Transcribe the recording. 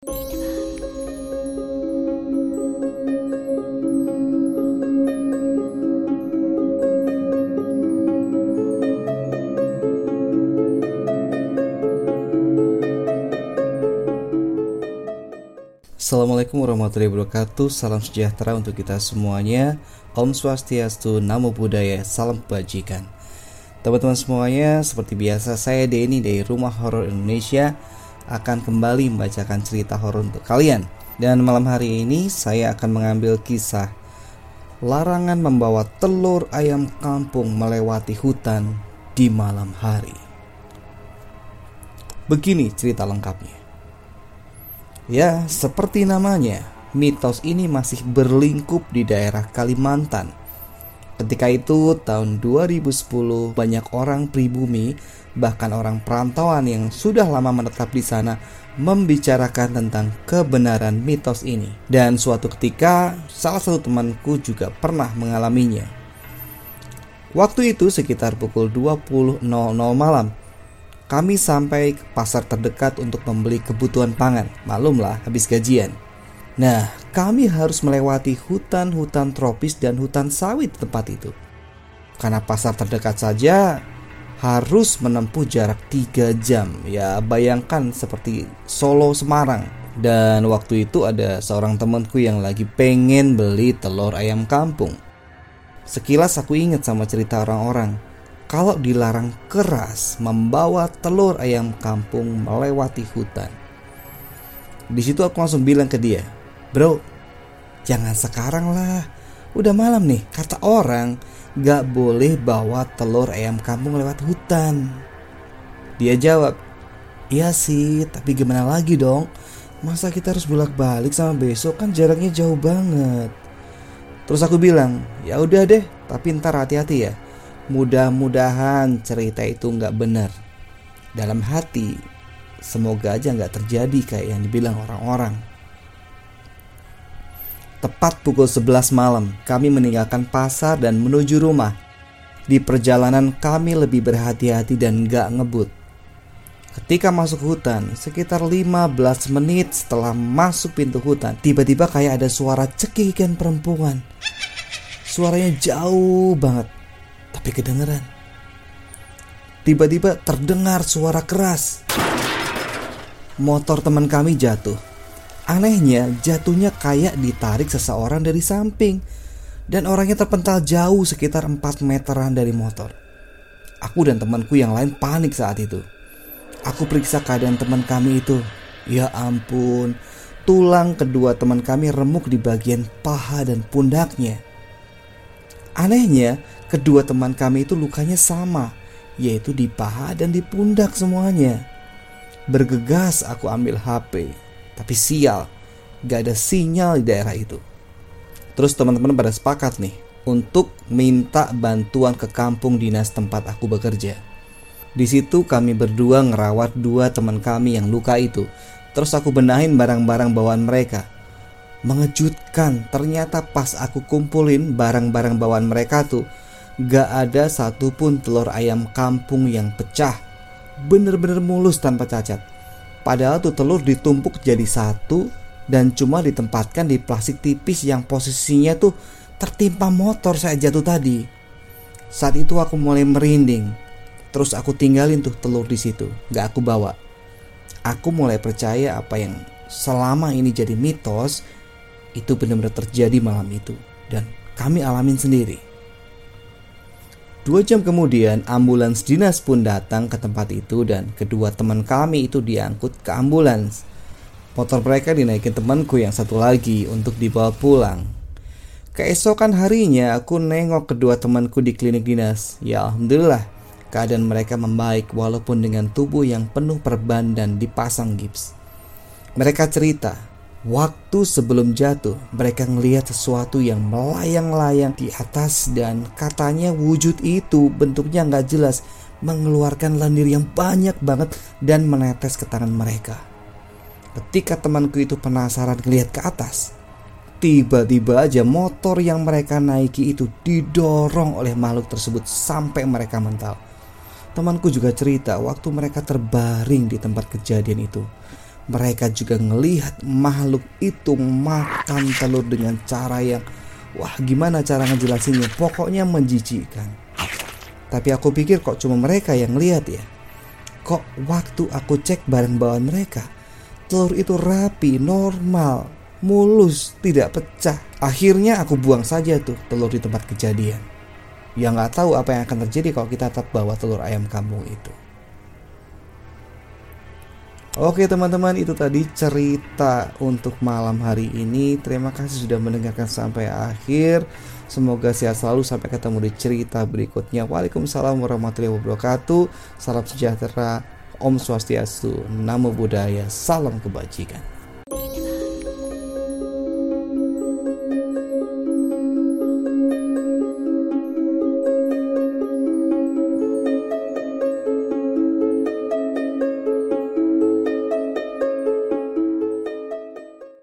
Assalamualaikum warahmatullahi wabarakatuh. Salam sejahtera untuk kita semuanya. Om Swastiastu, Namo Buddhaya, Salam Kebajikan. Teman-teman semuanya, seperti biasa saya Denny dari Rumah Horor Indonesia Akan kembali membacakan cerita horor untuk kalian. Dan malam hari ini saya akan mengambil kisah Larangan membawa telur ayam kampung melewati hutan di malam hari. Begini cerita lengkapnya. Ya, seperti namanya, mitos ini masih berlingkup di daerah Kalimantan. Ketika itu, tahun 2010, banyak orang pribumi, bahkan orang perantauan yang sudah lama menetap di sana, membicarakan tentang kebenaran mitos ini. Dan suatu ketika, salah satu temanku juga pernah mengalaminya. Waktu itu sekitar pukul 20.00 malam, kami sampai ke pasar terdekat untuk membeli kebutuhan pangan. Malumlah habis gajian. Nah, kami harus melewati hutan-hutan tropis dan hutan sawit tempat itu. Karena pasar terdekat saja harus menempuh jarak 3 jam. Ya, bayangkan seperti Solo Semarang. Dan waktu itu ada seorang temanku yang lagi pengen beli telur ayam kampung. Sekilas aku ingat sama cerita orang-orang kalau dilarang keras membawa telur ayam kampung melewati hutan. Di situ aku langsung bilang ke dia, bro, jangan sekarang lah. Udah malam nih, kata orang gak boleh bawa telur ayam kampung lewat hutan. Dia jawab, iya sih, tapi gimana lagi dong? Masa kita harus bolak-balik sama besok kan jaraknya jauh banget. Terus aku bilang, ya udah deh, tapi ntar hati-hati ya Mudah-mudahan cerita itu nggak benar. Dalam hati, semoga aja nggak terjadi kayak yang dibilang orang-orang. Tepat pukul 11 malam, kami meninggalkan pasar dan menuju rumah. Di perjalanan kami lebih berhati-hati dan nggak ngebut. Ketika masuk hutan, sekitar 15 menit setelah masuk pintu hutan, tiba-tiba kayak ada suara cekikan perempuan. Suaranya jauh banget tapi kedengeran. Tiba-tiba terdengar suara keras. Motor teman kami jatuh. Anehnya, jatuhnya kayak ditarik seseorang dari samping dan orangnya terpental jauh sekitar 4 meteran dari motor. Aku dan temanku yang lain panik saat itu. Aku periksa keadaan teman kami itu. Ya ampun, tulang kedua teman kami remuk di bagian paha dan pundaknya. Anehnya, Kedua teman kami itu lukanya sama, yaitu di paha dan di pundak semuanya. Bergegas aku ambil HP, tapi sial, gak ada sinyal di daerah itu. Terus teman-teman pada sepakat nih untuk minta bantuan ke kampung dinas tempat aku bekerja. Di situ kami berdua ngerawat dua teman kami yang luka itu. Terus aku benahin barang-barang bawaan mereka. Mengejutkan, ternyata pas aku kumpulin barang-barang bawaan mereka tuh, Gak ada satupun telur ayam kampung yang pecah Bener-bener mulus tanpa cacat Padahal tuh telur ditumpuk jadi satu Dan cuma ditempatkan di plastik tipis yang posisinya tuh tertimpa motor saya jatuh tadi Saat itu aku mulai merinding Terus aku tinggalin tuh telur di situ, gak aku bawa. Aku mulai percaya apa yang selama ini jadi mitos itu benar-benar terjadi malam itu dan kami alamin sendiri. Dua jam kemudian ambulans dinas pun datang ke tempat itu dan kedua teman kami itu diangkut ke ambulans. Motor mereka dinaikin temanku yang satu lagi untuk dibawa pulang. Keesokan harinya aku nengok kedua temanku di klinik dinas. Ya alhamdulillah keadaan mereka membaik walaupun dengan tubuh yang penuh perban dan dipasang gips. Mereka cerita Waktu sebelum jatuh, mereka melihat sesuatu yang melayang-layang di atas dan katanya wujud itu bentuknya nggak jelas mengeluarkan lendir yang banyak banget dan menetes ke tangan mereka. Ketika temanku itu penasaran melihat ke atas, tiba-tiba aja motor yang mereka naiki itu didorong oleh makhluk tersebut sampai mereka mental. Temanku juga cerita waktu mereka terbaring di tempat kejadian itu mereka juga ngelihat makhluk itu makan telur dengan cara yang wah gimana cara ngejelasinnya? Pokoknya menjijikkan. Tapi aku pikir kok cuma mereka yang lihat ya? Kok waktu aku cek barang bawaan mereka telur itu rapi normal mulus tidak pecah. Akhirnya aku buang saja tuh telur di tempat kejadian. Ya nggak tahu apa yang akan terjadi kalau kita tetap bawa telur ayam kampung itu Oke teman-teman itu tadi cerita untuk malam hari ini. Terima kasih sudah mendengarkan sampai akhir. Semoga sehat selalu sampai ketemu di cerita berikutnya. Waalaikumsalam warahmatullahi wabarakatuh. Salam sejahtera Om Swastiastu Namo Buddhaya Salam kebajikan